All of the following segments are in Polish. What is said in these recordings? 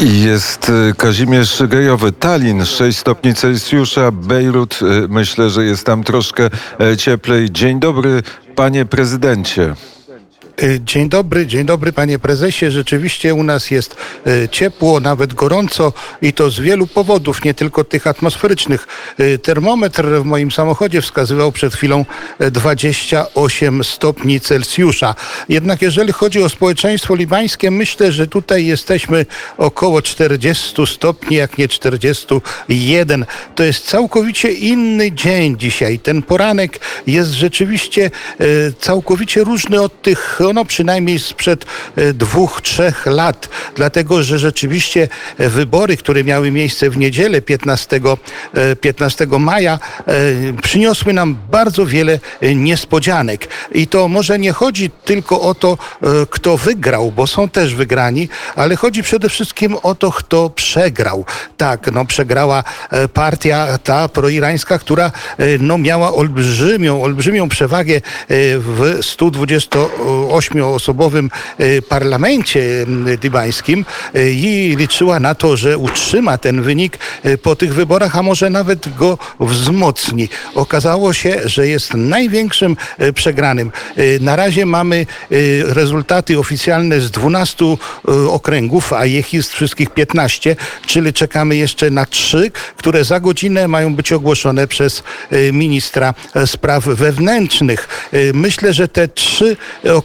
Jest y, Kazimierz Gejowy. Tallin 6 stopni Celsjusza, Bejrut y, myślę, że jest tam troszkę e, cieplej. Dzień dobry, panie prezydencie. Y, dzień dobry, dzień dobry panie prezesie. Rzeczywiście u nas jest y, ciepło, nawet gorąco i to z wielu powodów, nie tylko tych atmosferycznych. Y, termometr w moim samochodzie wskazywał przed chwilą 28 stopni Celsjusza. Jednak jeżeli chodzi o społeczeństwo libańskie, myślę, że tutaj jesteśmy około 40 stopni, jak nie 41. To jest całkowicie inny dzień dzisiaj. Ten poranek jest rzeczywiście całkowicie różny od tych no przynajmniej sprzed e, dwóch, trzech lat, dlatego że rzeczywiście e, wybory, które miały miejsce w niedzielę 15, 15 e, maja, przyniosły nam bardzo wiele niespodzianek. I to może nie chodzi tylko o to, kto wygrał, bo są też wygrani, ale chodzi przede wszystkim o to, kto przegrał. Tak, no przegrała partia ta proirańska, która no miała olbrzymią, olbrzymią przewagę w 128 ośmioosobowym e, parlamencie libańskim e, i liczyła na to, że utrzyma ten wynik e, po tych wyborach, a może nawet go wzmocni. Okazało się, że jest największym przegranym. Na razie mamy rezultaty oficjalne z 12 okręgów, a ich jest wszystkich 15, czyli czekamy jeszcze na trzy, które za godzinę mają być ogłoszone przez ministra spraw wewnętrznych. Myślę, że te trzy okręgi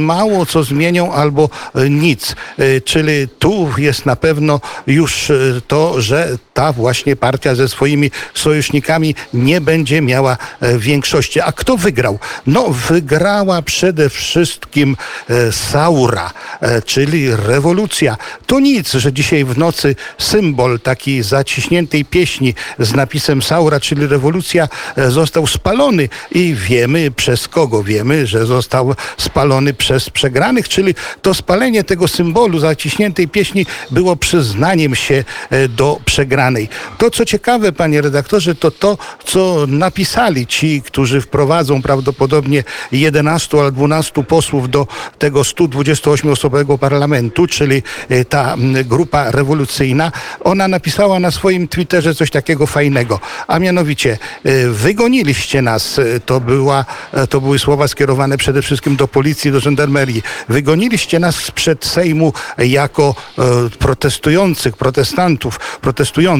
mało co zmienią albo e, nic. E, czyli tu jest na pewno już e, to, że ta właśnie partia ze swoimi sojusznikami nie będzie miała większości. A kto wygrał? No wygrała przede wszystkim Saura, czyli rewolucja. To nic, że dzisiaj w nocy symbol takiej zaciśniętej pieśni z napisem Saura, czyli rewolucja, został spalony i wiemy przez kogo. Wiemy, że został spalony przez przegranych, czyli to spalenie tego symbolu zaciśniętej pieśni było przyznaniem się e, do To, co ciekawe, panie redaktorze, to to, co napisali ci, którzy wprowadzą prawdopodobnie 11 albo 12 posłów do tego 128-osobowego parlamentu, czyli e, ta grupa rewolucyjna. Ona napisała na swoim Twitterze coś takiego fajnego, a mianowicie e, wygoniliście nas. To, była, to były słowa skierowane przede wszystkim do policji, do żandarmerii. Wygoniliście nas sprzed Sejmu jako protestujących, protestantów, protestujących,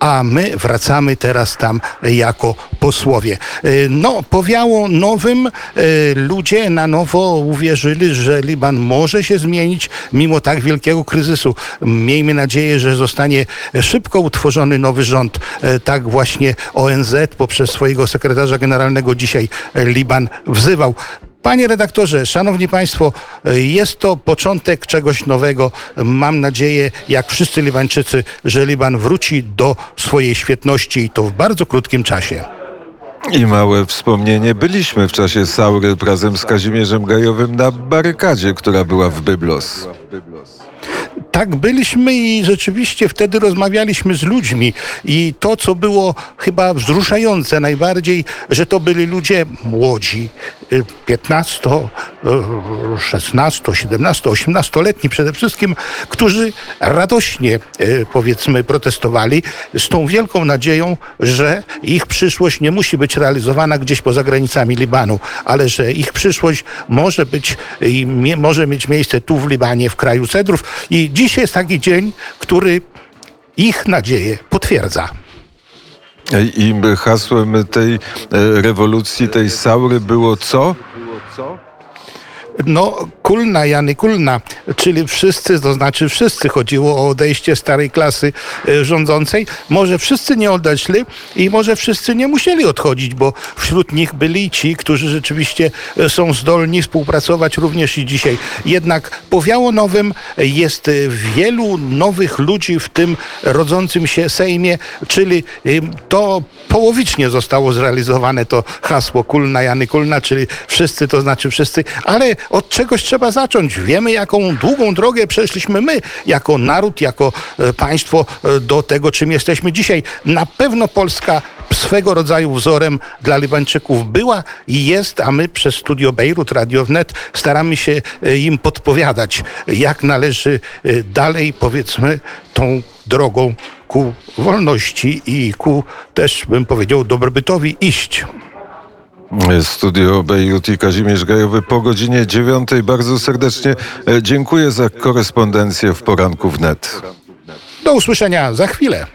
a my wracamy teraz tam jako posłowie. E, no, powiało nowym, e, ludzie na nowo uwierzyli, że Liban może się zmienić mimo tak wielkiego kryzysu. Miejmy nadzieję, że zostanie szybko utworzony nowy rząd. E, tak właśnie ONZ poprzez swojego sekretarza generalnego dzisiaj Liban wzywał. Panie redaktorze, szanowni państwo, jest to początek czegoś nowego. Mam nadzieję, jak wszyscy Libańczycy, że Liban wróci do swojej świetności i to w bardzo krótkim czasie. I małe wspomnienie. Byliśmy w czasie Saury razem z Kazimierzem Gajowym na barykadzie, która była w Byblos tak byliśmy i rzeczywiście wtedy rozmawialiśmy z ludźmi i to, co było chyba wzruszające najbardziej, że to byli ludzie młodzi, 15, 16, 17, 18-letni przede wszystkim, którzy radośnie y, powiedzmy protestowali z tą wielką nadzieją, że ich przyszłość nie musi być realizowana gdzieś poza granicami Libanu, ale że ich przyszłość może być i może mieć miejsce tu w Libanie, w kraju cedrów i Dziś jest taki dzień, który ich nadzieję potwierdza. I hasłem tej e, rewolucji, tej saury było co? No, kulna, Jany Kulna, czyli wszyscy, to znaczy wszyscy, chodziło o odejście starej klasy e, rządzącej. Może wszyscy nie odeszli i może wszyscy nie musieli odchodzić, bo wśród nich byli ci, którzy rzeczywiście e, są zdolni współpracować również i dzisiaj. Jednak powiało nowym jest wielu nowych ludzi w tym rodzącym się Sejmie, czyli to połowicznie zostało zrealizowane to hasło Kulna, Jany Kulna, czyli wszyscy, to znaczy wszyscy, ale od czegoś trzeba zacząć. Wiemy, jaką długą drogę przeszliśmy my, jako naród, jako e, państwo, e, do tego, czym jesteśmy dzisiaj. Na pewno Polska swego rodzaju wzorem dla Libańczyków była i jest, a my przez Studio Bejrut, Radio Wnet staramy się e, im podpowiadać, jak należy dalej, powiedzmy, tą drogą ku wolności i ku też, bym powiedział, dobrobytowi iść. Studio Bejrut i Kazimierz Gajowy po godzinie dziewiątej. Bardzo serdecznie e, dziękuję za korespondencję w poranku wnet. Do usłyszenia za chwilę.